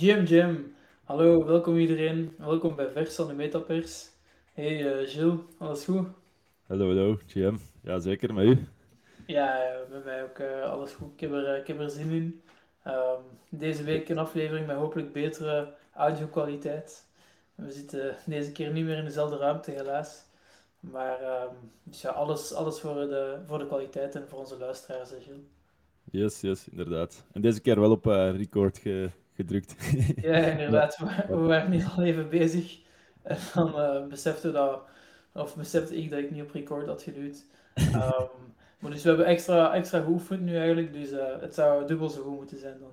Jim Jim, hallo, welkom iedereen. Welkom bij Vers van de Metapers. Hey uh, Gilles, alles goed? Hallo, hallo, Jim. Ja, zeker, met u? Ja, bij mij ook uh, alles goed. Ik heb er, ik heb er zin in. Um, deze week een aflevering met hopelijk betere audio-kwaliteit. We zitten deze keer niet meer in dezelfde ruimte, helaas. Maar um, dus ja, alles, alles voor, de, voor de kwaliteit en voor onze luisteraars, Gilles. Yes, yes, inderdaad. En deze keer wel op uh, record ge gedrukt. Ja, inderdaad. We, waren niet al even bezig. En dan uh, besefte dat, of besefte ik dat ik niet op record had geduwd. Um, maar dus we hebben extra, extra geoefend nu eigenlijk, dus uh, het zou dubbel zo goed moeten zijn dan.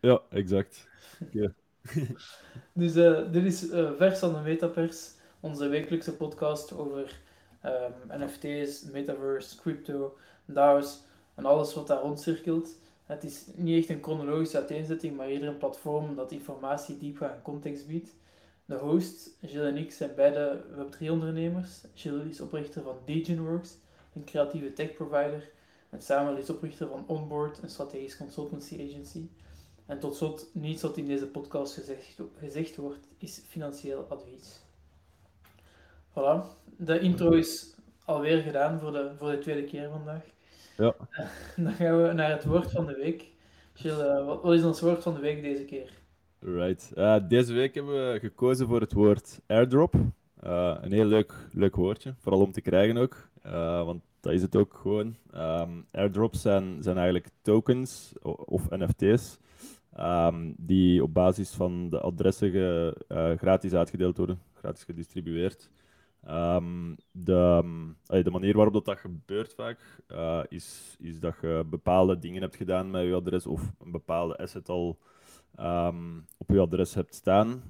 Ja, exact. Okay. dus uh, dit is Vers van de Metapers, onze wekelijkse podcast over um, NFT's, metaverse, crypto, DAO's en alles wat daar rondcirkelt. Het is niet echt een chronologische uiteenzetting, maar eerder een platform dat informatie, diepgang en context biedt. De host, Gilles en ik, zijn beide Web3-ondernemers. Gilles is oprichter van DegenWorks, een creatieve tech-provider. En Samuel is oprichter van Onboard, een strategisch consultancy agency. En tot slot, niets wat in deze podcast gezegd, gezegd wordt, is financieel advies. Voilà, de intro is alweer gedaan voor de, voor de tweede keer vandaag. Ja. Dan gaan we naar het woord van de week. Gilles, eh, wat is ons woord van de week deze keer? Right. Uh, deze week hebben we gekozen voor het woord airdrop. Uh, een heel leuk, leuk woordje, vooral om te krijgen ook. want dat is het ook gewoon. Um, airdrops zijn, zijn eigenlijk tokens of NFT's. Um, ehm, die op basis van de adressen ge, gratis uitgedeeld worden, gratis gedistribueerd. Um, de, de, manier waarop dat, dat gebeurt vaak, uh, is, is dat je bepaalde dingen hebt gedaan met je adres of een bepaalde asset al um, op je adres hebt staan.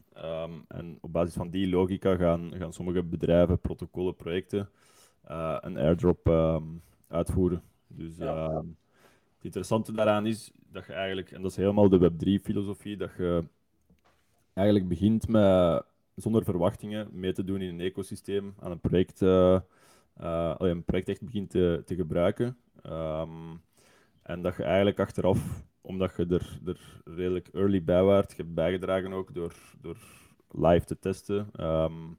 En op basis van die logica gaan, gaan sommige bedrijven, protocollen, projecten uh, een airdrop uitvoeren. Dus ja. het interessante daaraan is dat je eigenlijk, en dat is helemaal de Web3-filosofie, dat je eigenlijk begint met zonder verwachtingen mee te doen in een ecosysteem, aan een project, uh, uh, een project echt begint te, te gebruiken. Um, en dat je eigenlijk achteraf, omdat je er, er redelijk early bij waart, je hebt bijgedragen ook door, door live te testen, um,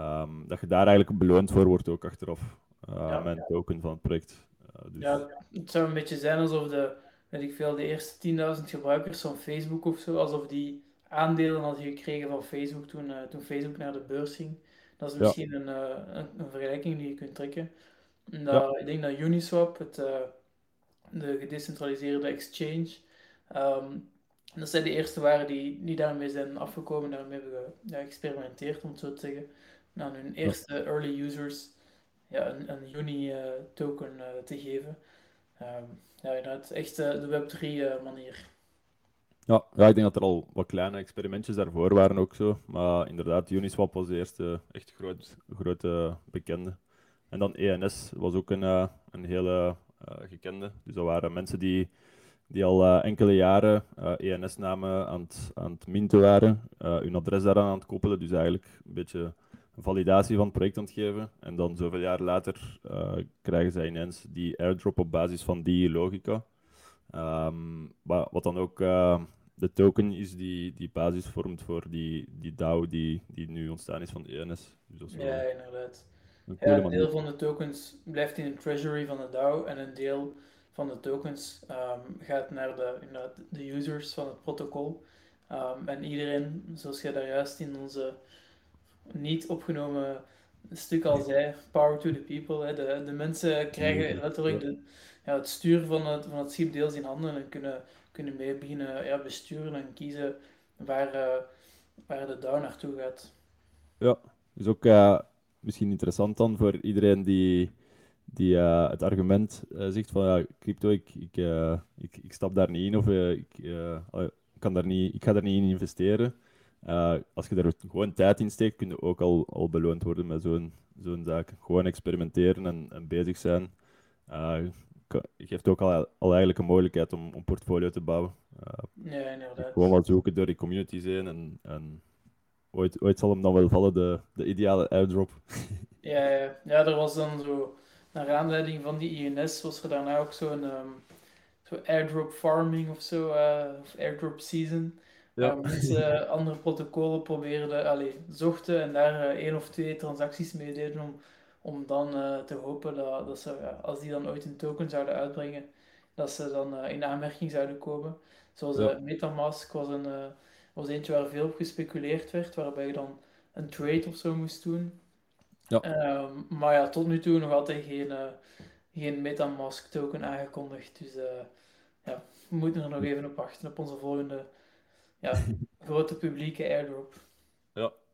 um, dat je daar eigenlijk beloond voor wordt ook achteraf uh, ja, met een token van het project. dus... Ja, het zou een beetje zijn alsof de, weet ik veel, de eerste 10.000 gebruikers van Facebook of zo, alsof die aandelen had je gekregen van Facebook toen, uh, toen Facebook naar de beurs ging. Dat is misschien een, uh, een, een, vergelijking die je kunt trekken. En, ja. Ik denk dat Uniswap, het, uh, de gedecentraliseerde exchange, um, dat zijn de eerste waren die, die daarmee zijn afgekomen, daarmee hebben geëxperimenteerd, om het zo te zeggen. Aan hun eerste ja. early users ja, een, een Uni-token te geven. Um, ja, inderdaad, echt de Web3-manier. Ja, ja, ik denk dat er al wat kleine experimentjes daarvoor waren ook zo. Maar inderdaad, Uniswap was de eerste echt groot, grote bekende. En dan ENS was ook een, uh, een hele uh, gekende. Dus dat waren mensen die, die al uh, enkele jaren ENS-namen aan het, aan het minten waren, hun adres daaraan aan het koppelen. Dus eigenlijk een beetje een validatie van het project aan het geven. En dan zoveel jaar later krijgen zij ineens die airdrop op basis van die logica. Um, wat dan ook de token is die, die basis vormt voor die, die DAO die, die nu ontstaan is van ENS. Dus ja, inderdaad. Ja, een deel van de tokens blijft in de treasury van de DAO en een deel van de tokens um, gaat naar de, de users van het protocol. Um, en iedereen, zoals jij daar juist in onze niet opgenomen stuk al zei, power to the people. Hè. De, de mensen krijgen letterlijk de, ja, het stuur van het, van het schip deels in handen en kunnen kunnen mee beginnen besturen en kiezen waar, uh, waar de DAO naartoe gaat. Ja, is ook uh, misschien interessant dan voor iedereen die, die uh, het argument zegt van ja, crypto, ik, ik, ik, ik stap daar niet in of ik, kan daar niet, ik ga daar niet in investeren. als je daar gewoon tijd in steekt, kun je ook al, al beloond worden met zo'n zo'n zaak. Gewoon experimenteren en, en bezig zijn geeft ook al, al eigenlijk een mogelijkheid om een portfolio te bouwen. Uh, ja, inderdaad. Gewoon wat zoeken door die communities heen en, en ooit, ooit zal hem dan wel vallen, de, de ideale airdrop. ja, ja, ja, er was dan zo, naar aanleiding van die INS, was er daarna ook zo'n um, zo airdrop farming of zo, uh, of airdrop season, Ja. mensen andere protocollen probeerden, allee, zochten en daar één of twee transacties mee deden om, om dan uh, te hopen dat, dat ze, als die dan ooit een token zouden uitbrengen, dat ze dan uh, in aanmerking zouden komen. Zoals ja. Metamask was, een, was eentje waar veel op gespeculeerd werd, waarbij je dan een trade of zo moest doen. Ja. Ehm, maar ja, tot nu toe nog altijd geen, geen Metamask token aangekondigd. Dus ja, we moeten er nog even op wachten op onze volgende ja, grote publieke airdrop.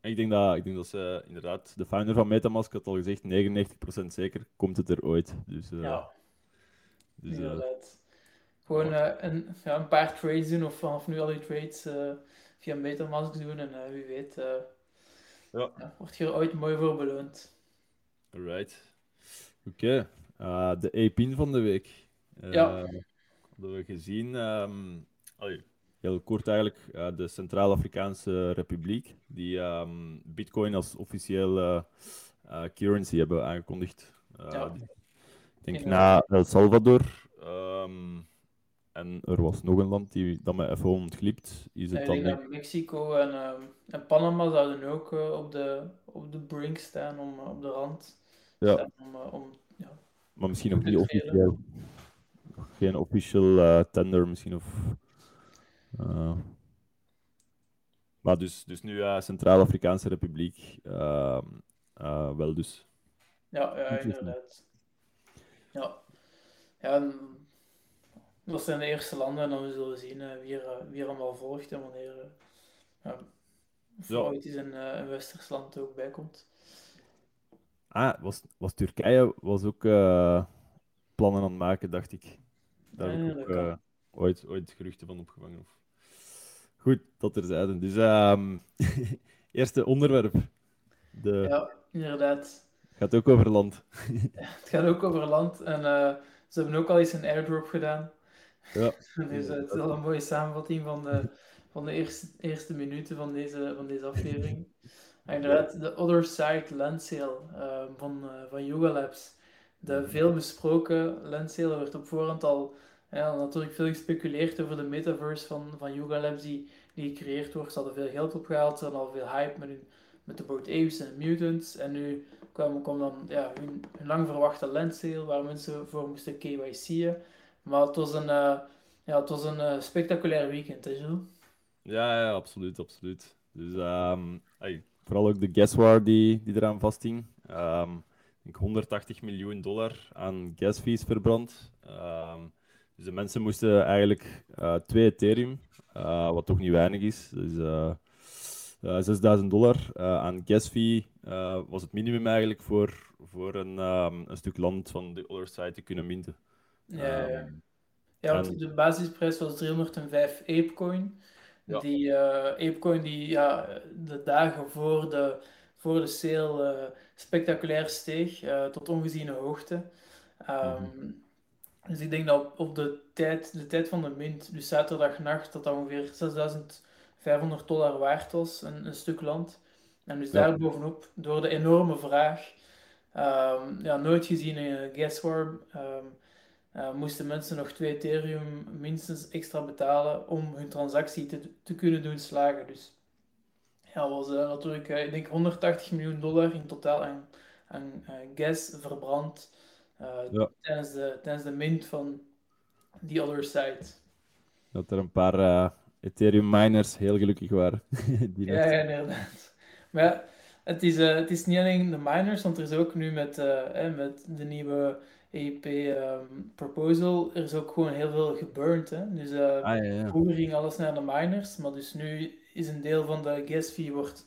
Ik denk dat, ik denk dat ze inderdaad, de founder van Metamask had al gezegd, 99% zeker komt het er ooit. Dus, uh, ja, dus, inderdaad. Gewoon uh, een, ja, een paar trades doen of vanaf nu al die trades via Metamask doen en wie weet ja. ja. word je er ooit mooi voor beloond. Alright. Oké, okay. de e van de week. ja. Hadden we gezien. Um, heel kort eigenlijk, uh, de Centraal-Afrikaanse Republiek, die um, Bitcoin als officiële uh, currency hebben aangekondigd. Ja. Ik denk na El Salvador. Um, en er was nog een land die dat me even ontglipt. Is het dan denk... Mexico en, uh, en Panama zouden ook uh, op, de, op de brink staan, om, op de rand. Ja. Om, om, ja. Maar misschien nog niet officieel. Geen official tender misschien of uh, maar dus, dus nu uh, Centraal-Afrikaanse Republiek uh, wel dus. Ja, ja inderdaad. Ja. ja dat zijn de eerste landen en dan zullen we zien wie, er, wie er allemaal volgt en wanneer ja. ooit eens een, een westers land ook bij komt. Ah, was, was Turkije was ook plannen aan het maken, dacht ik. Daar heb ik ook, ooit, ooit geruchten van opgevangen. Of... Goed, dat er zijn. Dus um, eerste onderwerp. De... Ja, inderdaad. Het gaat ook over land. het gaat ook over land. En uh, ze hebben ook al eens een airdrop gedaan. Ja. dus uh, het is al een mooie samenvatting van de, van de eerste, eerste minuten van deze, van deze aflevering. inderdaad, de Other Side Land Sale uh, van, uh, van Yoga Labs. De veel besproken land sale werd op voorhand al ja, natuurlijk veel gespeculeerd over de metaverse van, van Yuga Labs die, die gecreëerd wordt. Ze hadden veel geld opgehaald, ze hadden al veel hype met, hun, met de Boat Apes en de Mutants. En nu kwam, kwam dan ja, hun, lang verwachte landsale waar mensen voor moesten KYC'en. Maar het was een, uh, ja, het was een uh, spectaculair weekend, hè Jules? Ja, ja, absoluut, absoluut. Dus um, hey, vooral ook de guesswar die, die eraan vasthing. Um, ik 180 miljoen dollar aan gas fees verbrand. Um, dus de mensen moesten eigenlijk uh, twee Ethereum, uh, wat toch niet weinig is. Dus uh, 6000 dollar aan gas fee was het minimum eigenlijk voor, voor een, um, een stuk land van de other side te kunnen minten. Ja, ja. Ehm, ja want en... de basisprijs was 305 Apecoin. Ja. Die Apecoin die ja, de dagen voor de, voor de sale spectaculair steeg tot ongeziene hoogte. Um, mm -hmm. Dus ik denk dat op de tijd, de tijd van de mint, dus zaterdagnacht, dat dat ongeveer 6500 dollar waard was, een, een stuk land. En dus ja. daar bovenop, door de enorme vraag, um, ja, nooit gezien in Guessworm, um, ehm, uh, moesten mensen nog 2 Ethereum minstens extra betalen om hun transactie te, te kunnen doen slagen. Dus ja, was uh, natuurlijk, uh, ik denk 180 miljoen dollar in totaal aan, aan gas verbrand. Uh, ja. tijdens, de, tijdens de mint van The Other Side. Dat er een paar uh, Ethereum miners heel gelukkig waren. die ja, ja, inderdaad. Maar ja, het is, uh, het is niet alleen de miners, want er is ook nu met, eh, met de nieuwe EP um, ehm, proposal, er is ook gewoon heel veel geburnt. Hè? Dus ah, ja. vroeger ging alles naar de miners, maar dus nu is een deel van de gas fee wordt,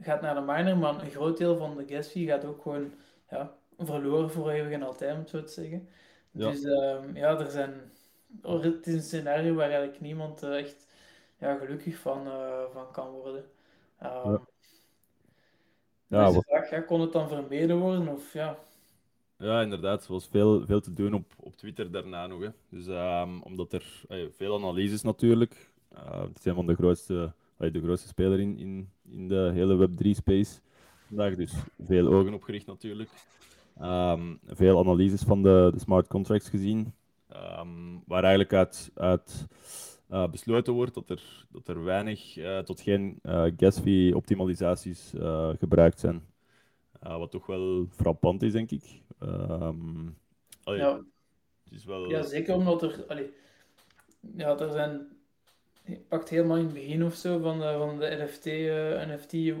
gaat naar de miner, maar een groot deel van de gas fee gaat ook gewoon ja, verloren voor eeuwig en altijd, om het zo te zeggen. Ja. Dus um, ja, er zijn, het is een scenario waar eigenlijk niemand uh, echt ja, gelukkig van, uh, van kan worden. Um, ja. Ja, dus de vraag, ja, kon het dan vermeden worden? Of, ja. ja, inderdaad. Er was veel, veel te doen op, op Twitter daarna nog. Hè. Dus, um, omdat er uh, veel analyses natuurlijk. Uh, het zijn van de grootste, de grootste speler in, in, in de hele Web3-space. Vandaag dus veel ogen opgericht natuurlijk. Um, veel analyses van de, de smart contracts gezien. Um, waar eigenlijk uit, uit eh, besloten wordt dat er, dat er weinig eh, tot geen uh, gas fee optimalisaties gebruikt zijn. wat toch wel frappant is, denk ik. Um, ja. Het is wel... ja, zeker omdat er. Allee, ja, er zijn. Je pakt helemaal in het begin of zo van de, van de NFT, NFT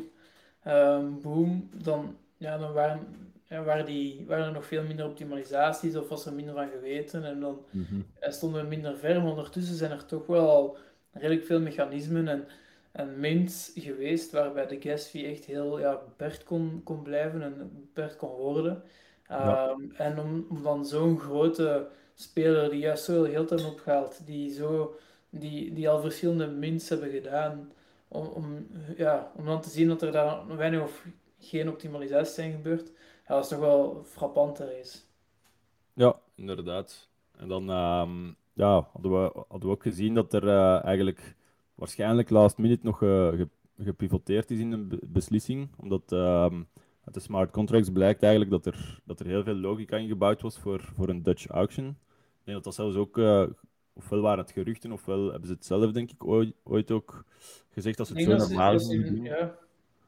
boom. Dan, ja, dan waren ja, waar die, waren er nog veel minder optimalisaties of was er minder van geweten en dan mm stonden we minder ver. Maar ondertussen zijn er toch wel al redelijk veel mechanismen en, en mints geweest waarbij de fee echt heel ja, beperkt kon, kon blijven en beperkt kon worden. Ehm, en om, om dan zo'n grote speler die juist zo heel tijd opgehaald, die, zo, die, die al verschillende mints hebben gedaan, om, om, ja, om dan te zien dat er daar weinig of geen optimalisaties zijn gebeurd, ja, dat is toch wel frappant is. Ja, inderdaad. En dan um, ja, hadden, we, hadden we ook gezien dat er uh, eigenlijk waarschijnlijk last minute nog uh, gepivoteerd is in een beslissing. Omdat um, uit de smart contracts blijkt eigenlijk dat er, dat er heel veel logica ingebouwd was voor, voor een Dutch auction. Ik denk dat dat zelfs ook, uh, ofwel waren het geruchten, ofwel hebben ze het zelf denk ik ooit, ooit ook gezegd dat ze het zo normaal doen. Ja.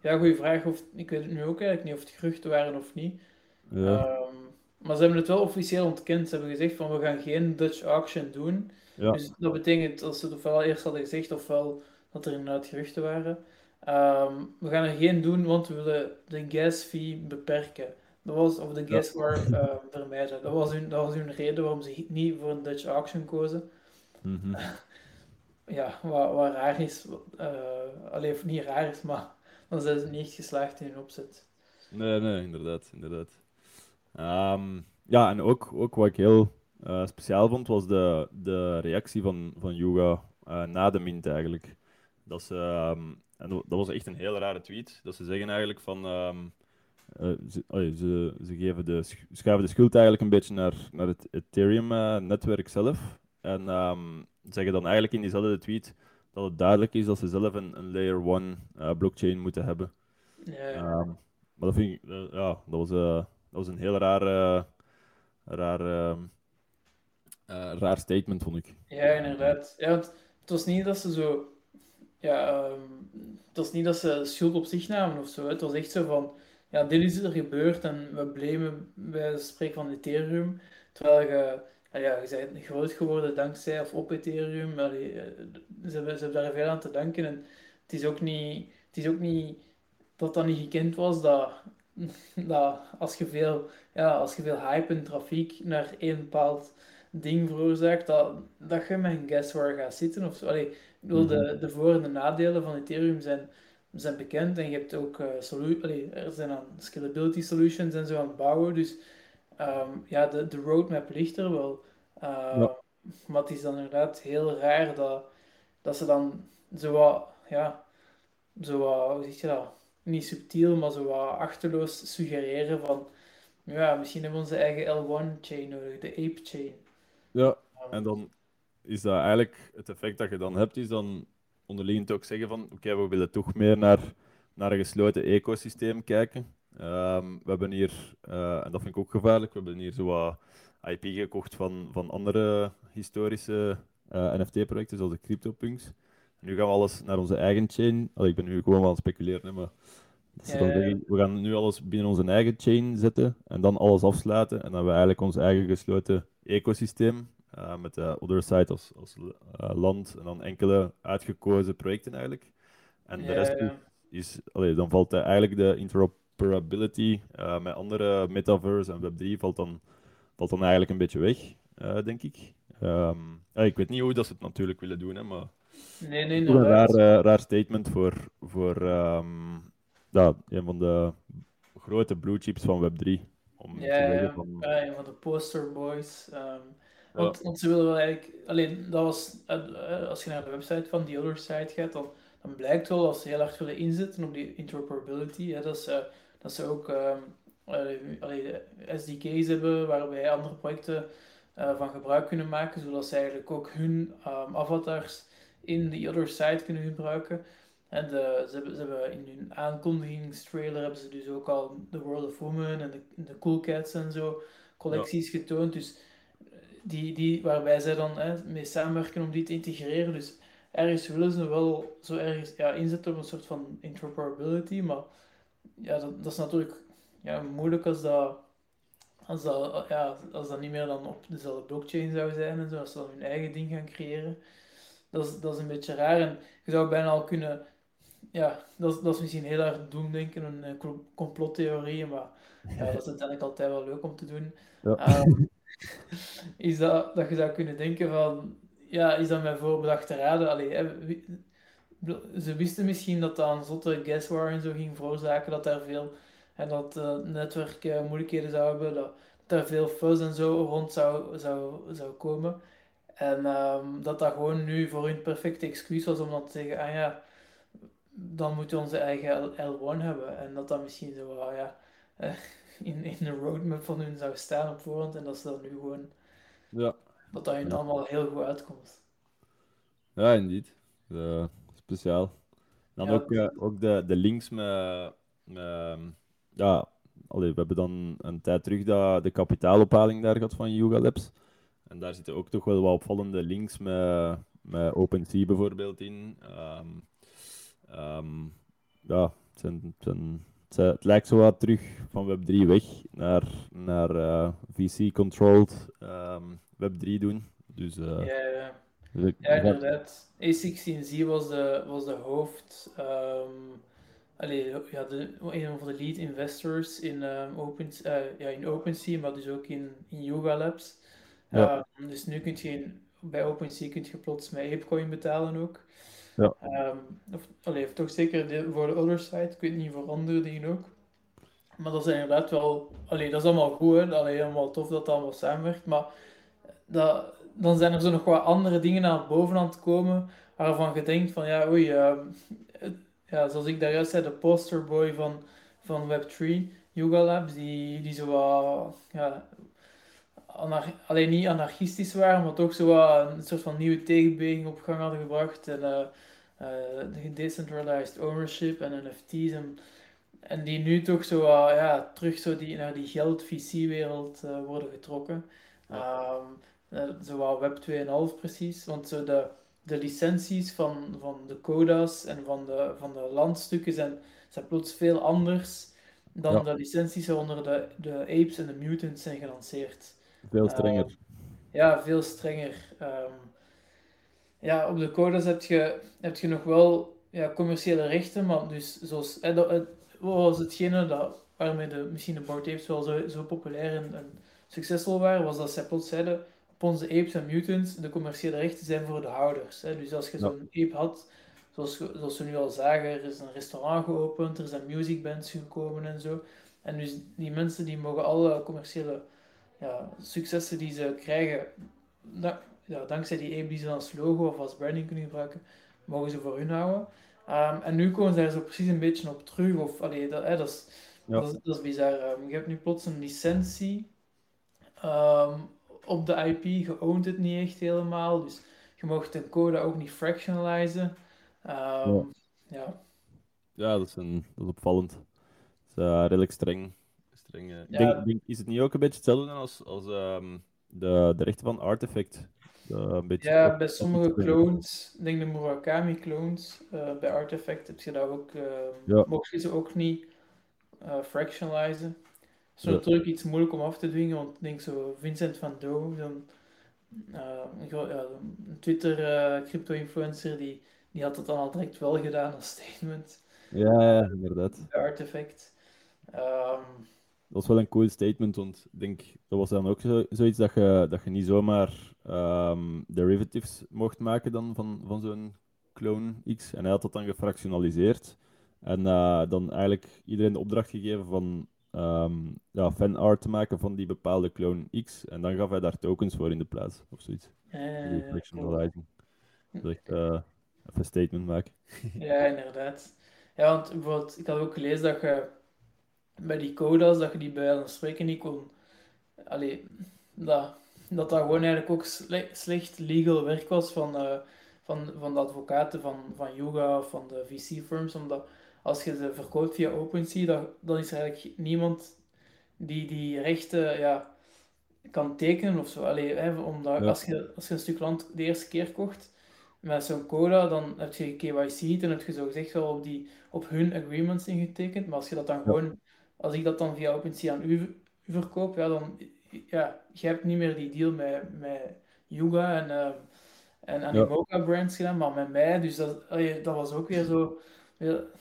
Ja, goede vraag. Of, ik weet het nu ook eigenlijk niet of het geruchten waren of niet. Ja. Um, maar ze hebben het wel officieel ontkend. Ze hebben gezegd van we gaan geen Dutch auction doen. Ja. Dus dat betekent dat ze het ofwel eerst hadden gezegd ofwel dat er inderdaad geruchten waren. Um, we gaan er geen doen, want we willen de gas fee beperken. Dat was, of de gas war uh, vermijden. Dat was, hun, dat was hun reden waarom ze niet voor een Dutch auction kozen. Mm -hmm. ja, wat, wat raar is. Uh, alleen niet raar is, maar dan zijn ze niet geslaagd in hun opzet. Nee, nee, inderdaad. inderdaad. Ehm, ja, en ook, ook wat ik heel uh, speciaal vond, was de, de reactie van, van Yuga uh, na de mint eigenlijk. Dat, ze, um, en dat was echt een heel rare tweet. Dat ze zeggen eigenlijk van... Um, ze, oh, ze, ze geven de, schuiven de schuld eigenlijk een beetje naar, naar het Ethereum-netwerk zelf. En zeggen dan eigenlijk in diezelfde tweet dat het duidelijk is dat ze zelf een, een layer 1 uh, blockchain moeten hebben. Ja, ja. Um, maar dat vind ik, uh, ja, dat was, uh, dat was een heel raar, raar, ehm, raar statement, vond ik. Ja, inderdaad. Ja, het, het was niet dat ze zo. Ja, um, het was niet dat ze schuld op zich namen of zo. Het was echt zo van. Ja, dit is er gebeurd en we blamen bij spreken van Ethereum. Terwijl je ja, je bent groot geworden dankzij of op Ethereum. Maar eh, ze, hebben, ze hebben daar veel aan te danken. En het is ook niet, het is ook niet dat dat niet gekend was dat, dat als, je veel, ja, als je veel hype en trafiek naar één bepaald ding veroorzaakt, dat, dat je met een guessware gaat zitten. Of. Allee, ik bedoel, de, mhm. de voor- en de nadelen van Ethereum zijn, zijn bekend. En je hebt ook uh, solu allee, er zijn aan scalability solutions en zo aan het bouwen. Dus um, ja, de, de roadmap ligt er wel. Uh, Maar het is dan inderdaad heel raar dat, dat ze dan zo wat, ja, zo wat, hoe zeg je dat? Niet subtiel, maar zo wat achterloos suggereren van, ja, misschien hebben we onze eigen L1-chain nodig, de Ape-chain. Ja, en dan is dat eigenlijk het effect dat je dan hebt, is dan onderliggend ook zeggen van, oké, we willen toch meer naar, naar een gesloten ecosysteem kijken. Um, we hebben hier, uh, en dat vind ik ook gevaarlijk, we hebben hier zo wat IP gekocht van, van andere historische uh, NFT-projecten, zoals de CryptoPunks. Nu gaan we alles naar onze eigen chain. Allee, ik ben nu gewoon aan het speculeren, hè, maar we gaan nu alles binnen onze eigen chain zetten en dan alles afsluiten. En dan hebben we eigenlijk ons eigen gesloten ecosysteem. Uh, met de other side als, als land en dan enkele uitgekozen projecten eigenlijk. En de rest is, allee, dan valt eigenlijk de interop interoperability uh, met andere metaverse en Web3 valt dan, valt dan eigenlijk een beetje weg, uh, denk ik. Um, ja, ik weet niet hoe dat ze het natuurlijk willen doen, hè, maar nee, nee, een raar, raar statement voor, voor um, ja, een van de grote blue chips van Web3. Om ja, te van... ja, een van de poster boys. Um, want, ja. want, ze willen wel eigenlijk, alleen dat was, als je naar de website van The Other Side gaat, dan, dan blijkt wel dat ze heel erg willen inzetten op die interoperability. Hè, dat ze dat ze ook uh, allee, SDK's hebben waarbij andere projecten uh, van gebruik kunnen maken, zodat ze eigenlijk ook hun um, avatars in de other side kunnen gebruiken. En de, ze, hebben, ze hebben in hun aankondigingstrailer hebben ze dus ook al The World of Women en de, de Cool Cats en zo collecties getoond. Dus die, die, waarbij zij dan hè, mee samenwerken om die te integreren. Dus ergens willen ze wel zo ergens ja, inzetten op een soort van interoperability, maar ja, dat, dat is natuurlijk ja, moeilijk als dat, als, dat, ja, als dat niet meer dan op dezelfde blockchain zou zijn en zo, als ze dan hun eigen ding gaan creëren. Dat is, dat is een beetje raar en je zou bijna al kunnen, ja, dat, dat is misschien heel erg doemdenken, een eh, complottheorie, maar ja, dat is uiteindelijk altijd wel leuk om te doen. Ja. Ehm, is dat, dat je zou kunnen denken van, ja, is dat mijn voorbedachte raden? Allee, ze wisten misschien dat dat een zotte guesswar en zo ging veroorzaken, dat daar veel, en dat het netwerk eh, moeilijkheden zou hebben, dat, dat er veel fuzz en zo rond zou, zou, zou komen. En ehm, dat dat gewoon nu voor hun perfecte excuus was om dan te zeggen, ah ja, dan moeten we onze eigen L- L1 hebben. En dat dat misschien zo, ah ja, eh, in, in de roadmap van hun zou staan op voorhand. En dat ze dat nu gewoon, Ja, dat dat hun allemaal heel goed uitkomt. ja indeed. Eh, speciaal. Dan Ja. ook, eh, ook de, de links met, met ja, allee, we hebben dan een tijd terug dat, de kapitaalophaling daar gehad van Yuga Labs. En daar zitten ook toch wel wat opvallende links met, met OpenSea bijvoorbeeld in. Ehm, ehm, ja, het, zijn, het, zijn- het, zijn- het lijkt zo wat terug van Web3 weg naar, naar eh, VC-controlled ehm, Web3 doen. Dus, Ja, ja. dus Ja, inderdaad. A16Z was de, was de hoofd, allee, ja, de, een van de lead investors in, ehm Open, eh, ja, in OpenSea, maar dus ook in, in Yuga Labs. Ja. Ehm, dus nu kun je in- bij OpenSea kun je plots met Apecoin betalen ook. Ja. Of, allee, of toch zeker de- voor de other side, ik weet niet voor andere dingen ook. Maar dat is inderdaad wel, allee, dat is allemaal goed, hè. Allee, allemaal tof dat het allemaal samenwerkt, maar dat, dan zijn er zo nog wat andere dingen naar boven aan het komen waarvan je denkt van ja, oei, ja, zoals ik daar juist zei, de posterboy van, van Web3, Yuga Labs, die, die zo wat, ja, anar- alleen niet anarchistisch waren, maar toch zo wat een soort van nieuwe tegenbeweging op gang hadden gebracht. En eh eh, de decentralized ownership en NFT's. En, en die nu toch zo wat, ja, terug zo die, naar die geld-VC-wereld eh, worden getrokken. Ehm, eh, zo wat Web 2.5 precies. Want zo de, de licenties van, van de coda's en van de, van de landstukken zijn, zijn plots veel anders dan Ja. de licenties waaronder de, de apes en de mutants zijn gelanceerd. veel strenger. Ehm, ja, veel strenger. Ehm, ja, op de codes heb je, heb je nog wel ja, commerciële rechten, maar dus zoals, eh, dat, het, was hetgene dat, waarmee de, misschien de Bored Apes wel zo, zo populair en, en succesvol waren, was dat zij plots zeiden, onze apes en mutants, de commerciële rechten zijn voor de houders. Hè. Dus als je Ja. zo'n ape had, zoals, zoals we nu al zagen, er is een restaurant geopend, er zijn musicbands gekomen en zo. En dus die mensen die mogen alle commerciële ja, successen die ze krijgen, ja, dankzij die ape die ze als logo of als branding kunnen gebruiken, mogen ze voor hun houden. Ehm, en nu komen ze daar zo precies een beetje op terug. Of, allee, dat, hè, dat, is, Ja. dat, is, dat is bizar. Ehm, je hebt nu plots een licentie ehm, op de IP. Je oont het niet echt helemaal. Dus je mag de code ook niet fractionalizen. Ehm, Ja. ja. Ja, dat is, een, dat is opvallend. Dat is eh, redelijk streng. streng eh. Ja. denk, denk, is het niet ook een beetje hetzelfde dan als, als ehm, de, de rechten van Artifact? De, een beetje Ja, bij sommige clones, ik denk de Murakami clones, eh, bij Artifact heb je dat ook, eh Ja. mocht je ze ook niet eh fractionalizen. Het is natuurlijk iets moeilijk om af te dwingen, want ik denk zo Vincent van Doo, zo'n eh, een, gro- ja, een Twitter eh, die, die had het dan al direct wel gedaan als statement Ja, ja, inderdaad. bij Artifact. Ehm, Dat was wel een cool statement, want ik denk, dat was dan ook zo, zoiets dat je, dat je niet zomaar ehm, derivatives mocht maken dan van, van zo'n clone X. En hij had dat dan gefractionaliseerd. En eh, dan eigenlijk iedereen de opdracht gegeven van ehm ja, fanart te maken van die bepaalde clone X. En dan gaf hij daar tokens voor in de plaats, of zoiets. eh, Die fractionalizing. Echt eh, even een statement maken. Ja, inderdaad. Ja, want bijvoorbeeld, ik had ook gelezen dat je bij die codas, dat je die bij een spreken niet kon... Allee, dat, dat dat gewoon eigenlijk ook sle- slecht legal werk was van, eh, van, van de advocaten van, van Yuga of van de VC-firms, omdat als je ze verkoopt via OpenSea, dan, dan is er eigenlijk niemand die die rechten ja, kan tekenen of zo. Allee, hè, omdat Ja. als je, als je een stuk land de eerste keer kocht met zo'n cola, dan heb je KYC en heb je zo gezegd wel op, die, op hun agreements ingetekend. Maar als je dat dan gewoon, als ik dat dan via OpenSea aan u, u verkoop, ja, dan, ja, je hebt niet meer die deal met, met Yuga en, ehm, en Animoca brands gedaan, maar met mij, dus dat, allee, dat was ook weer zo,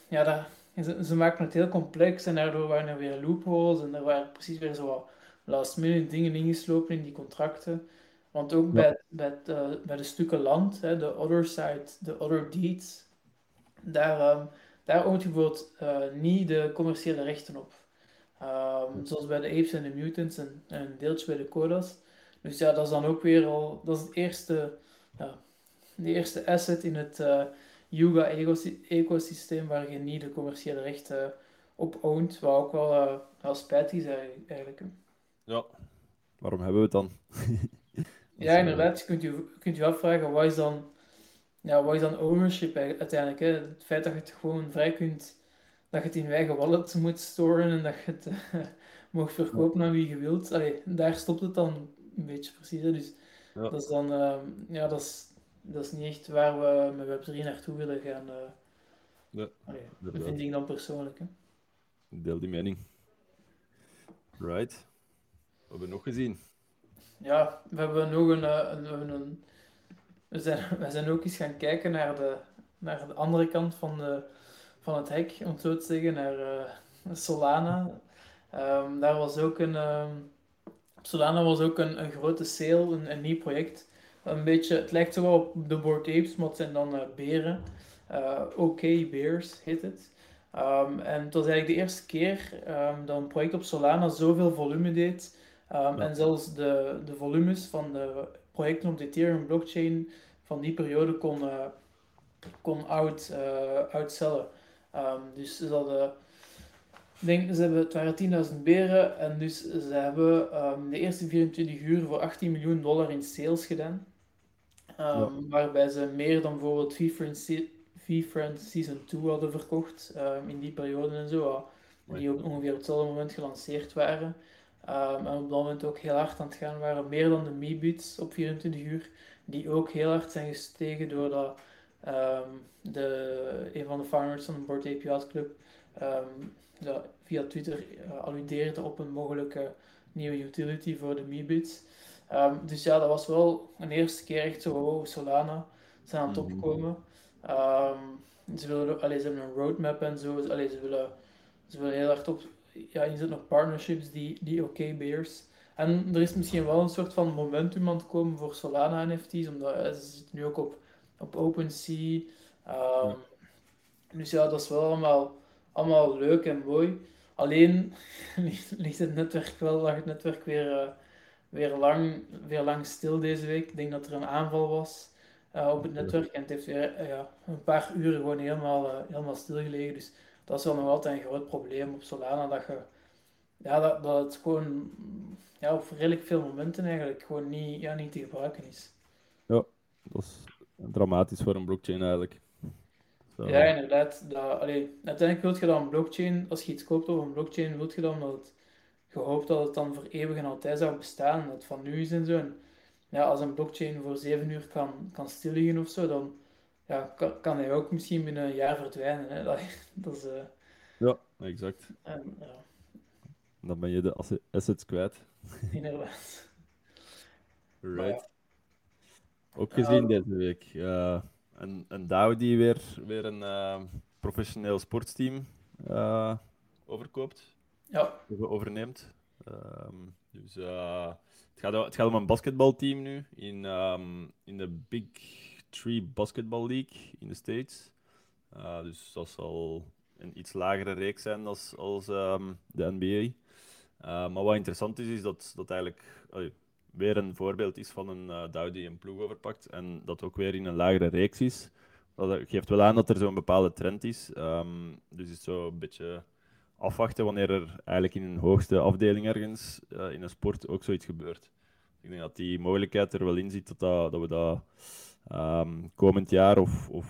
ja, dat, ze, ze maken het heel complex en daardoor waren er weer loopholes en er waren precies weer zo wat last minute dingen ingeslopen in die contracten. Want ook Ja. bij, bij, eh, bij de stukken land, hè, de other side, de other deeds, daar, ehm daar oont je bijvoorbeeld eh, niet de commerciële rechten op. Ehm, zoals bij de Apes en de Mutants en, en een deeltje bij de Codas. Dus ja, dat is dan ook weer al, dat is het eerste, ja, de eerste asset in het eh, Yuga ecosysteem ecosysteem waar je niet de commerciële rechten op oont, wat ook wel eh, wel spijtig is eigenlijk-. Ja. Waarom hebben we het dan? Ja, inderdaad. Je kunt je, kunt je afvragen, wat is dan, ja, wat is dan ownership uiteindelijk? Hè? Het feit dat je het gewoon vrij kunt, dat je het in je eigen wallet moet storen en dat je het eh, mag verkopen aan wie je wilt. Allee, daar stopt het dan een beetje precies. Hè? Dus Ja. dat is dan, ehm, ja, dat is, dat is niet echt waar we met Web3 naartoe willen gaan. eh. Ja, Allee, dat vind ik dan persoonlijk. Hè? Deel die mening. Right. Wat hebben we nog gezien? Ja, we hebben nog een, eh, een, een we zijn, we zijn ook eens gaan kijken naar de, naar de andere kant van, de, van het hek, om het zo te zeggen, naar eh, Solana. Ehm, daar was ook een, ehm, Solana was ook een, een grote sale, een, een nieuw project. Een beetje, het lijkt wel op de Bored Apes, maar het zijn dan eh, beren. Eh OK Bears heet het. Ehm, en het was eigenlijk de eerste keer ehm, dat een project op Solana zoveel volume deed. Ehm, Ja. En zelfs de, de volumes van de projecten op de Ethereum blockchain van die periode kon, eh, kon out, eh dus ze hadden, ik denk, ze hebben, het waren 10.000 beren en dus ze hebben de eerste 24 uur voor 18 miljoen dollar in sales gedaan. Ehm. Waarbij ze meer dan bijvoorbeeld V-Friends Season 2 hadden verkocht ehm, in die periode en zo. die op ongeveer op hetzelfde moment gelanceerd waren. Ehm, en op dat moment ook heel hard aan het gaan waren. Meer dan de Meebits op 24 uur. Die ook heel hard zijn gestegen doordat de, een van de founders van de Board Ape Yacht Club via Twitter eh, alludeerde op een mogelijke nieuwe utility voor de Meebits. Ehm, dus ja, dat was wel een eerste keer echt zo, wow, Solana zijn aan het Mhm. opkomen. Ehm, ze, willen, allee, ze hebben een roadmap en zo. Allee, ze willen ze willen heel hard op ja, inzetten op partnerships die, die oké bears. En er is misschien wel een soort van momentum aan het komen voor Solana NFT's, omdat eh, ze zitten nu ook op, op OpenSea. Ehm, Dus ja, dat is wel allemaal, allemaal leuk en mooi. Alleen ligt, ligt het netwerk wel, lag het netwerk weer, eh, weer, lang, weer lang stil deze week. Ik denk dat er een aanval was eh, op het netwerk en het heeft weer eh, ja, een paar uren gewoon helemaal, eh, helemaal stilgelegen. Dus dat is wel nog altijd een groot probleem op Solana, dat je ja, dat, dat het gewoon ja, op redelijk veel momenten eigenlijk gewoon niet, ja, niet te gebruiken is. Dat is dramatisch voor een blockchain eigenlijk. Zo. Ja, inderdaad. Dat, allee, uiteindelijk wil je dan een blockchain, als je iets koopt op een blockchain, wil je dan dat het, je hoopt dat het dan voor eeuwig en altijd zou bestaan, dat van nu is en zo. En ja, als een blockchain voor zeven uur kan, kan stilliggen of zo, dan ja, kan, kan hij ook misschien binnen een jaar verdwijnen. Hè. Dat, dat is, eh, Ja, exact. en, ja, Dan ben je de asse- assets kwijt. inderdaad. Right. Ook Ja. gezien deze week. Ja, een, een DAO die weer, weer een eh, professioneel sportsteam eh, overkoopt, Ja, over- overneemt. Ehm, dus eh, het, gaat, het gaat om een basketbalteam nu in, ehm, in de Big Three Basketball League in de States. Eh, dus dat zal een iets lagere reeks zijn als, als ehm, de NBA. Eh, maar wat interessant is, is dat dat eigenlijk weer een voorbeeld is van een DAO die een ploeg overpakt en dat ook weer in een lagere reeks is. Dat geeft wel aan dat er zo'n bepaalde trend is. Dus het is zo een beetje afwachten wanneer er eigenlijk in een hoogste afdeling ergens eh, in een sport ook zoiets gebeurt. Ik denk dat die mogelijkheid er wel in zit dat, dat, dat we dat ehm, komend jaar of, of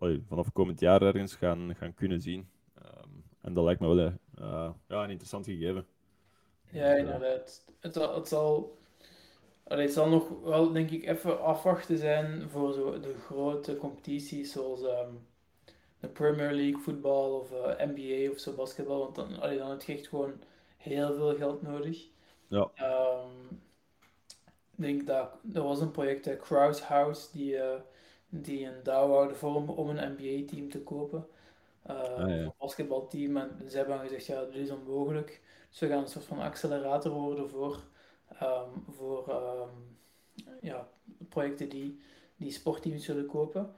allee, vanaf komend jaar ergens gaan, gaan kunnen zien. Ehm, en dat lijkt me wel eh, ja, een interessant gegeven. Ja, inderdaad. Het, zal- het zal Allee, het zal nog wel, denk ik, even afwachten zijn voor zo de grote competities zoals ehm, de Premier League voetbal of eh, NBA of zo basketbal. Want dan, allee, dan heb je echt gewoon heel veel geld nodig. Ja. Ehm, ik denk dat er was een project, uh, Kraus House, die, eh, die een DAO wouden vormen om een NBA-team te kopen. Uh, Ah, ja. Een basketbalteam. En ze hebben dan gezegd, ja, dit is onmogelijk. Dus we gaan een soort van accelerator worden voor, ehm, voor ehm, ja, projecten die, die sportteams willen kopen.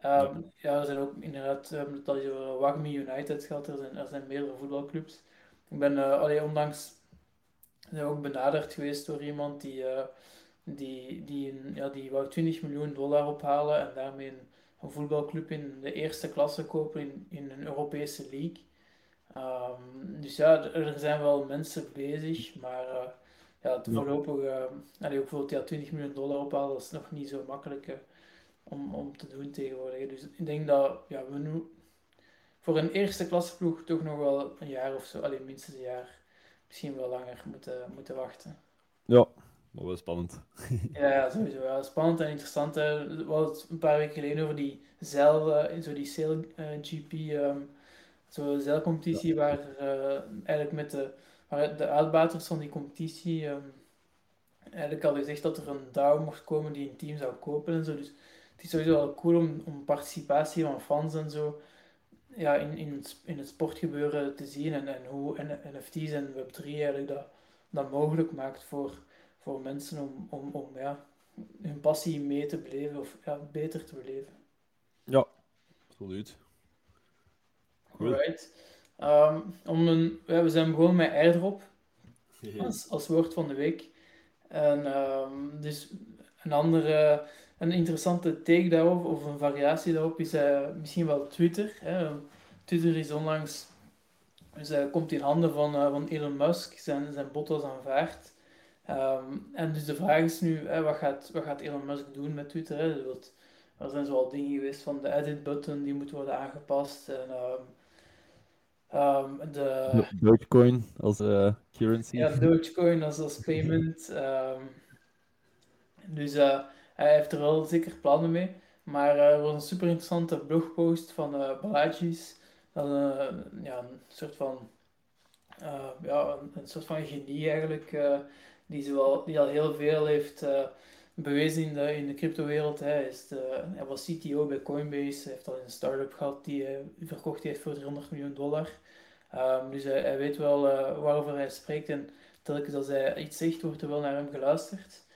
Ehm, ja. er zijn ook inderdaad, um, dat je over Wagmi United gaat, er zijn, er zijn meerdere voetbalclubs. Ik ben uh, allee, onlangs zijn ook benaderd geweest door iemand die, uh, die, die, een, ja, die wou 20 miljoen dollar ophalen en daarmee een, een voetbalclub in de eerste klasse kopen in, in een Europese league. Um, dus ja, er zijn wel mensen bezig, maar uh, ja, voorlopig, uh, allee, ook bijvoorbeeld ja, 20 miljoen dollar ophalen, dat is nog niet zo makkelijk om, om te doen tegenwoordig. Dus ik denk dat ja, we nu voor een eerste klasse ploeg toch nog wel een jaar of zo, alleen minstens een jaar, misschien wel langer moeten, moeten wachten. Ja, maar wel spannend. ja, sowieso. Ja. Spannend en interessant. Hè. We hadden het een paar weken geleden over die zeil, zo die Sail GP, um, zo'n zeilcompetitie, ja. waar uh, eigenlijk met de, waar de uitbaters van die competitie um, eigenlijk al gezegd dat er een DAO mocht komen die een team zou kopen en zo. Dus het is sowieso wel cool om, om participatie van fans en zo ja, in, in, in het sportgebeuren te zien en, en hoe NFT's en Web3 eigenlijk dat, dat mogelijk maakt voor, voor mensen om, om, om ja, hun passie mee te beleven of ja, beter te beleven. Ja, absoluut. Cool. Right. Um, om een, ja, we zijn begonnen met airdrop als, als woord van de week. En um, dus een andere, een interessante take daarop, of een variatie daarop, is uh, misschien wel Twitter. Hè. Twitter is onlangs, dus, uh, komt in handen van, uh, van Elon Musk, zijn, zijn bot was aanvaard. Um, en dus de vraag is nu, hè, wat, gaat, wat gaat Elon Musk doen met Twitter? Hè? Dus wat, er zijn zoal dingen geweest van de edit-button, die moet worden aangepast. En, um, um, de... Dogecoin als uh, currency. Ja, Dogecoin als, als payment. dus uh, hij heeft er wel zeker plannen mee. Maar uh, er was een super interessante blogpost van uh, Balaji's. Een, ja, een soort van, ja, een, soort van genie eigenlijk die, die al heel veel heeft bewezen in de, in de cryptowereld. Hij, is hij was CTO bij Coinbase, hij heeft al een start-up gehad die hij verkocht heeft voor 300 miljoen dollar. Um, dus hij, hij, weet wel waarover hij spreekt en telkens als hij iets zegt, wordt er wel naar hem geluisterd.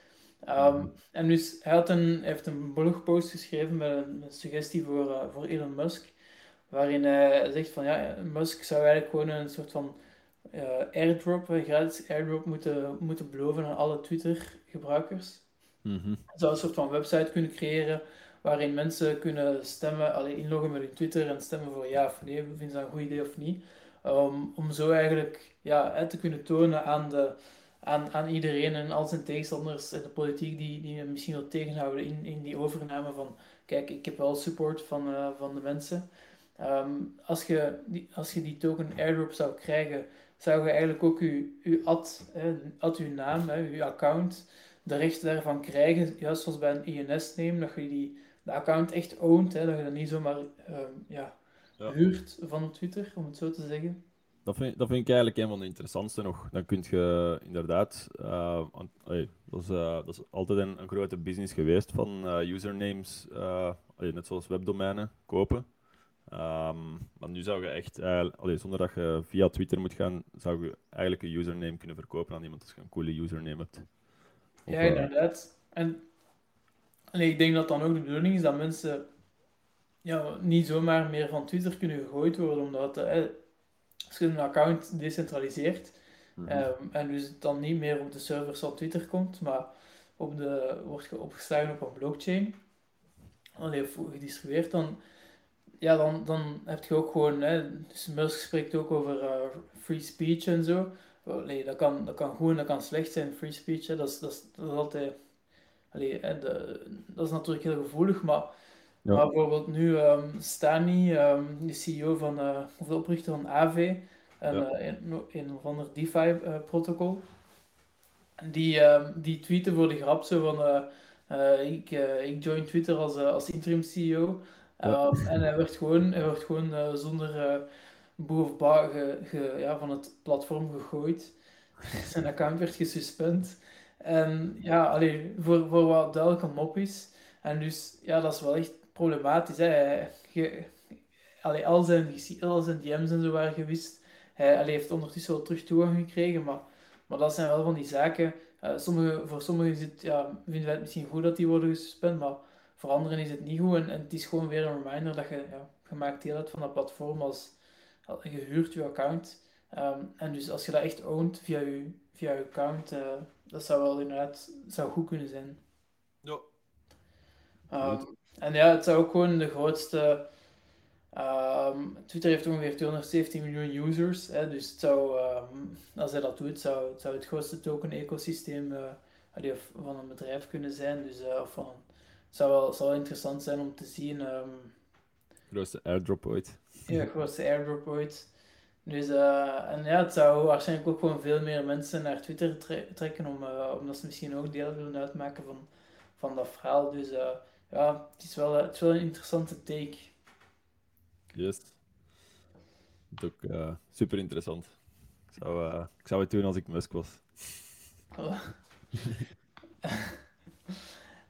Um, mm. En dus hij, had een, heeft een blogpost geschreven met een, een suggestie voor, uh, voor Elon Musk, waarin hij zegt van ja, Musk zou eigenlijk gewoon een soort van uh, airdrop, een gratis airdrop moeten, moeten beloven aan alle Twitter-gebruikers. Mm -hmm. Zou een soort van website kunnen creëren waarin mensen kunnen stemmen, alleen inloggen met hun Twitter en stemmen voor ja of nee, vinden ze dat een goed idee of niet. Um, om zo eigenlijk ja, te kunnen tonen aan, de, aan, aan iedereen en al zijn tegenstanders en de politiek die, die misschien wil tegenhouden in, in die overname van kijk, ik heb wel support van, uh, van de mensen. Um, als, je die, als je die token airdrop zou krijgen, zou je eigenlijk ook je, je ad, hè, ad uw naam, hè, je account, de rechten daarvan krijgen, juist zoals bij een INS neem, dat je die, de account echt oont, hè, dat je dat niet zomaar um, ja, ja. huurt van Twitter, om het zo te zeggen. Dat vind, dat vind ik eigenlijk een van de interessantste nog. Dan kun je inderdaad, uh, allee, dat, is, uh, dat is altijd een, een, grote business geweest van uh, usernames, allee, net zoals webdomeinen, kopen. Um, maar nu zou je echt, allee, zonder dat je via Twitter moet gaan, zou je eigenlijk een username kunnen verkopen aan iemand als je een coole username hebt. Of, ja, inderdaad. En ik denk dat dan ook de bedoeling is dat mensen ja, niet zomaar meer van Twitter kunnen gegooid worden, omdat als je een account decentraliseert mm -hmm. um, en dus dan niet meer op de servers van Twitter komt, maar op de, wordt opgeslagen op een blockchain, allee, gedistribueerd, dan ja, dan, dan heb je ook gewoon, hè, dus Musk spreekt ook over uh, free speech en zo. Nee, dat kan, dat kan goed dat kan slecht zijn, free speech. Hè. Dat, is, dat, is, dat is altijd, allee, hè, de, dat is natuurlijk heel gevoelig, maar, ja. maar bijvoorbeeld nu um, Stani, um, de CEO van, uh, of de oprichter van AV, en, ja. uh, een, een of ander DeFi-protocol, die, ehm, die tweeten voor de grap zo van eh, eh, ik, eh, ik join Twitter als, eh, als interim CEO. Ja. Ehm, en hij werd gewoon, hij werd gewoon eh, zonder eh boe of ba ge- ge- ja, van het platform gegooid. Zijn account werd gesuspend. En ja, allee, voor, voor wat duidelijk een mop is. En dus, ja, dat is wel echt problematisch. Hè. Allee, al, zijn, al zijn DM's en zo waren gewist. Hij allee, heeft ondertussen wel terug toegang gekregen, maar, maar dat zijn wel van die zaken. eh, sommige, voor sommigen is het, ja, vinden wij het misschien goed dat die worden gesuspend, maar voor anderen is het niet goed. En, en het is gewoon weer een reminder dat je, ja, je maakt deel uit van dat platform als, als je huurt je account. Ehm, en dus als je dat echt ownt via je, via je account, eh, dat zou wel inderdaad zou goed kunnen zijn. Ja. Ehm, en ja, het zou ook gewoon de grootste. ehm, Twitter heeft ongeveer 217 miljoen users, hè, dus het zou, ehm, als hij dat doet, zou het, zou het grootste token-ecosysteem eh, allee, of van een bedrijf kunnen zijn. Dus eh, of van, het zou wel, zou wel interessant zijn om te zien. ehm, Grootste airdrop ooit. ja, grootste airdrop ooit. Dus, eh, en ja, het zou waarschijnlijk ook gewoon veel meer mensen naar Twitter tre- trekken, om, eh, omdat ze misschien ook deel willen uitmaken van, van dat verhaal. Dus eh, ja, het is, wel, het is wel een interessante take. Juist. Dat is ook eh, super interessant. Ik zou, eh, ik zou het doen als ik Musk was.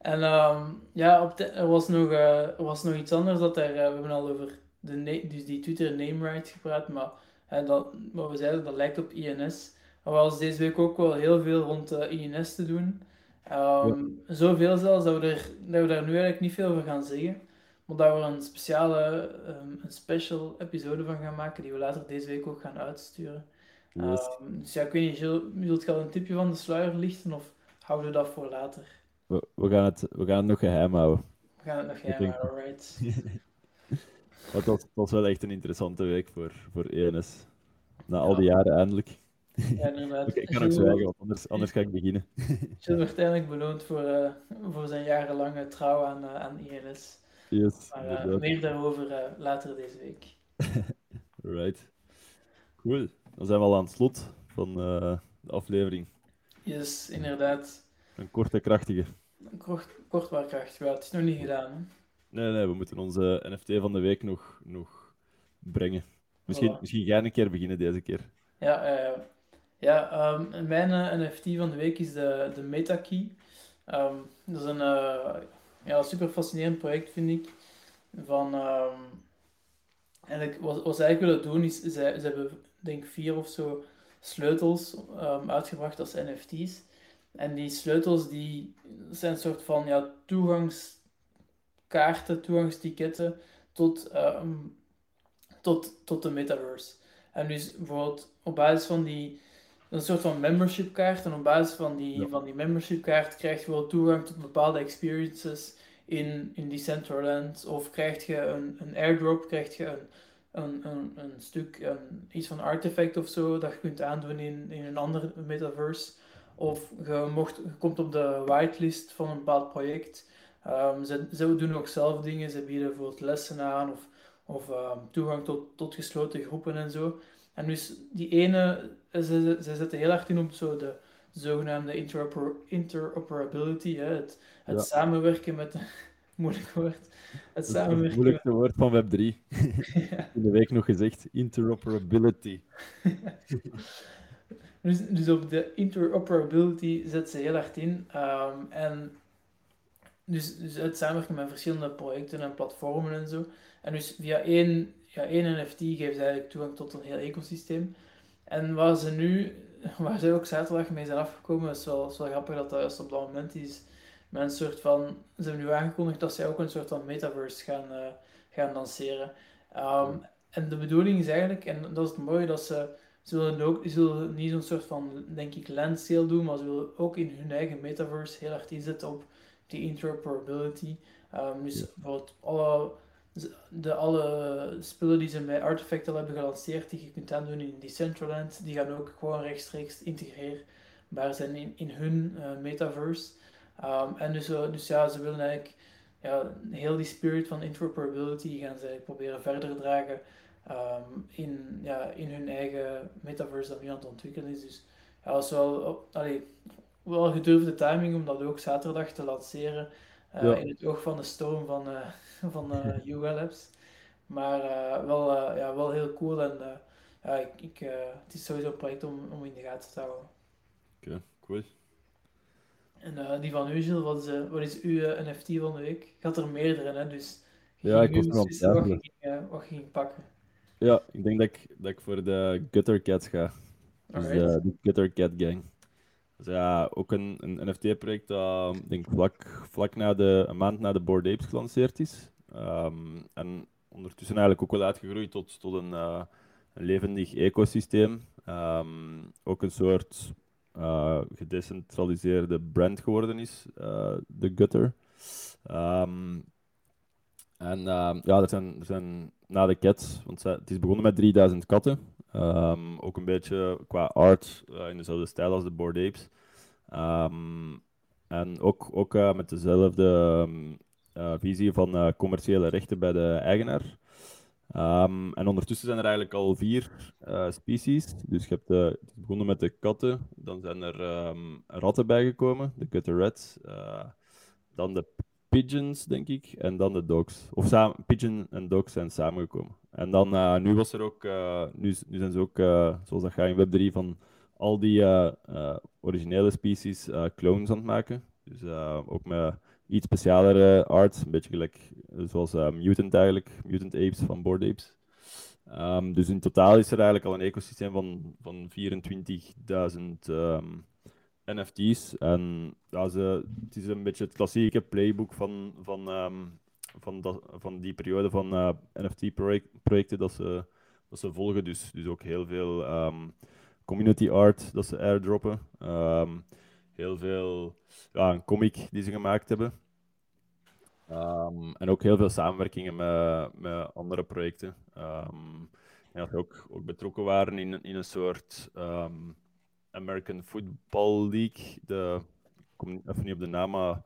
En ehm, ja, op de- er, was nog, eh, er was nog iets anders dat er, eh, we hebben al over de dus die Twitter name rights gepraat, maar eh, dat, wat we zeiden, dat lijkt op INS. Er was deze week ook wel heel veel rond eh, INS te doen. Ehm, Zoveel zelfs dat we, er, dat we daar nu eigenlijk niet veel over gaan zeggen. Maar dat we een speciale, ehm, een special episode van gaan maken, die we later deze week ook gaan uitsturen. Yes. Ehm, dus ja, ik weet niet, Gilles, wilt je al een tipje van de sluier lichten of houden we dat voor later? We, we, gaan het, we gaan het nog geheim houden. We gaan het nog gaan, denk- alright. Het was, wel echt een interessante week voor, voor ENS. Na al die jaren eindelijk. Ja, inderdaad. Oké, ik kan ook zwijgen, anders, anders ga ik beginnen. Gilles werd eindelijk beloond voor, eh, voor zijn jarenlange trouw aan, eh, aan INS. Yes, Maar eh, meer daarover later deze week. Right. Cool. Dan zijn we al aan het slot van de aflevering. Yes, inderdaad. Een korte, krachtige. Kort, kort maar krachtig. Ja, het is nog niet gedaan. Hè? Nee, nee, we moeten onze NFT van de week nog, nog brengen. Misschien, Voilà. misschien jij een keer beginnen deze keer. Ja, ja ehm, mijn eh, NFT van de week is de, de MetaKey. Ehm, dat is een eh, ja, super fascinerend project, vind ik. Van, ehm, eigenlijk, wat, wat ze eigenlijk willen doen, is ze, ze hebben, denk vier of zo sleutels ehm, uitgebracht als NFT's. En die sleutels die zijn een soort van ja, toegangskaarten, toegangstiketten tot, ehm, tot, tot de metaverse. En dus bijvoorbeeld op basis van die, een soort van membership kaart, en op basis van die, Ja. van die membership kaart krijg je wel toegang tot bepaalde experiences in, in Decentraland, of krijg je een, een airdrop, krijg je een, een, een, een stuk, een, iets van artefact of zo, dat je kunt aandoen in, in een andere metaverse. Of je, mocht, je komt op de whitelist van een bepaald project. Ehm, ze, ze doen ook zelf dingen, ze bieden bijvoorbeeld lessen aan, of of ehm, toegang tot, tot gesloten groepen en zo. En dus die ene, ze, ze, ze zetten heel hard in op zo de zogenaamde interoper, interoperability, hè, het, het Ja. samenwerken met, moeilijk woord, het het samenwerken met, moeilijkste woord van Web3. ja. In de week nog gezegd. Interoperability. Dus, dus op de interoperability zet ze heel hard in. Ehm, en dus, dus het samenwerken met verschillende projecten en platformen en zo. En dus via één, ja, één NFT geeft ze eigenlijk toegang tot een heel ecosysteem. En waar ze nu, waar ze ook zaterdag mee zijn afgekomen, is wel, is wel grappig dat dat juist op dat moment is. Met een soort van, ze hebben nu aangekondigd dat zij ook een soort van metaverse gaan, eh, gaan lanceren. Ehm, En de bedoeling is eigenlijk, en dat is het mooie, dat ze, ze willen ook, ze willen niet zo'n soort van, denk ik, land sale doen, maar ze willen ook in hun eigen metaverse heel hard inzetten op die interoperability. Ehm, dus bijvoorbeeld alle, de, alle spullen die ze met Artifact al hebben gelanceerd, die je kunt aandoen in Decentraland, die gaan ook gewoon rechtstreeks integreerbaar zijn in, in hun eh, metaverse. Ehm, en dus, eh, dus ja, ze willen eigenlijk ja, heel die spirit van interoperability gaan ze proberen verder dragen ehm, in, ja, in hun eigen metaverse dat nu aan het ontwikkelen is. Dus ja, dat is wel, oh, allee, wel gedurfde timing om dat ook zaterdag te lanceren. eh, Ja. in het oog van de storm van, van eh Yuga Labs. Maar eh, wel, eh, ja, wel heel cool en ja, ik, ik, het is sowieso een project om, om in de gaten te houden. Oké, cool. En die van u, Gilles, wat is, wat is uw NFT van de week? Ik had er meerdere, hè, dus Ja, ik was nog aan wat ging, wat ging pakken. Ja, ik denk dat ik, dat ik voor de Gutter Cats ga. Dus de, de Gutter Cat Gang. Dus ja, ook een, een NFT-project dat denk vlak, vlak na de, een maand na de Bored Apes gelanceerd is. Ehm, en ondertussen eigenlijk ook wel uitgegroeid tot, tot een, eh, een levendig ecosysteem. Ehm, ook een soort eh, gedecentraliseerde brand geworden is, eh, de Gutter. Ehm, en ja, er zijn, er zijn na de cats, want het is begonnen met 3000 katten. Ook een beetje qua art in dezelfde stijl als de Bored Apes. En ook, ook met dezelfde visie van eh, commerciële rechten bij de eigenaar. Ehm, en ondertussen zijn er eigenlijk al vier eh, species. Dus je hebt, eh, het begonnen met de katten, dan zijn er ehm, ratten bijgekomen, de gutter rats. eh, dan de pigeons, denk ik, en dan de dogs. Of samen, pigeon en dogs zijn samengekomen. En dan, eh, nu was er ook, eh, nu, nu zijn ze ook, eh, zoals dat gaat in Web3, van al die eh, eh, originele species eh, clones aan het maken. Dus eh, ook met iets specialere art, een beetje gelijk eh, zoals eh, Mutant eigenlijk, Mutant Apes van Bored Apes. Ehm, dus in totaal is er eigenlijk al een ecosysteem van, van 24.000 ehm, NFT's. En ja, ze, het is een beetje het klassieke playbook van, van, ehm, van, van die periode van eh, NFT-projecten dat ze, dat ze volgen. Dus, dus ook heel veel community art dat ze airdroppen. Heel veel ja, een comic die ze gemaakt hebben. Ehm, en ook heel veel samenwerkingen met, met andere projecten. Ehm, en dat ze ook, ook betrokken waren in, in een soort ehm, American Football League. De, ik kom even niet op de naam, maar,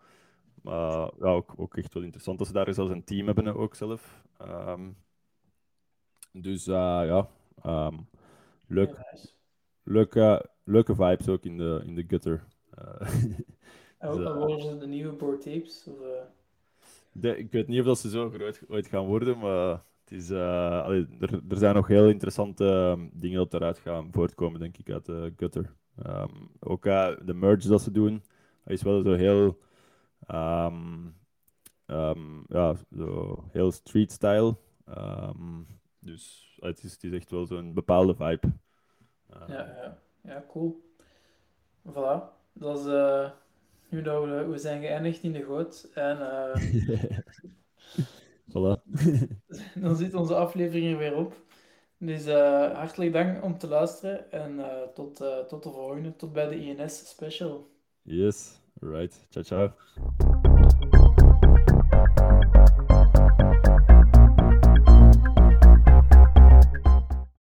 maar ja, ook, ook echt wel interessant dat ze daar zelfs een team hebben ook zelf. Dus eh, ja, leuk, leuke, leuke vibes ook in de, in de gutter. Eh, En dus, en eh, worden ze de nieuwe board tapes? Of, eh, de- ik weet niet of dat ze zo groot ooit gaan worden, maar het is, allee, er, er zijn nog heel interessante ehm, dingen dat eruit gaan voortkomen, denk ik, uit de gutter. Ehm, ook eh, de merge dat ze doen, dat is wel zo heel, ehm, ja, zo heel street style. Dus het is, het is echt wel zo'n bepaalde vibe. Ja, ja, ja, cool. Voilà. Dat is eh, nu dat we, we zijn geëindigd in de goot. En eh, voilà. dan zit onze aflevering er weer op. Dus eh, hartelijk dank om te luisteren. En tot, tot de volgende. Tot bij de INS special. Yes, right. Ciao, ciao.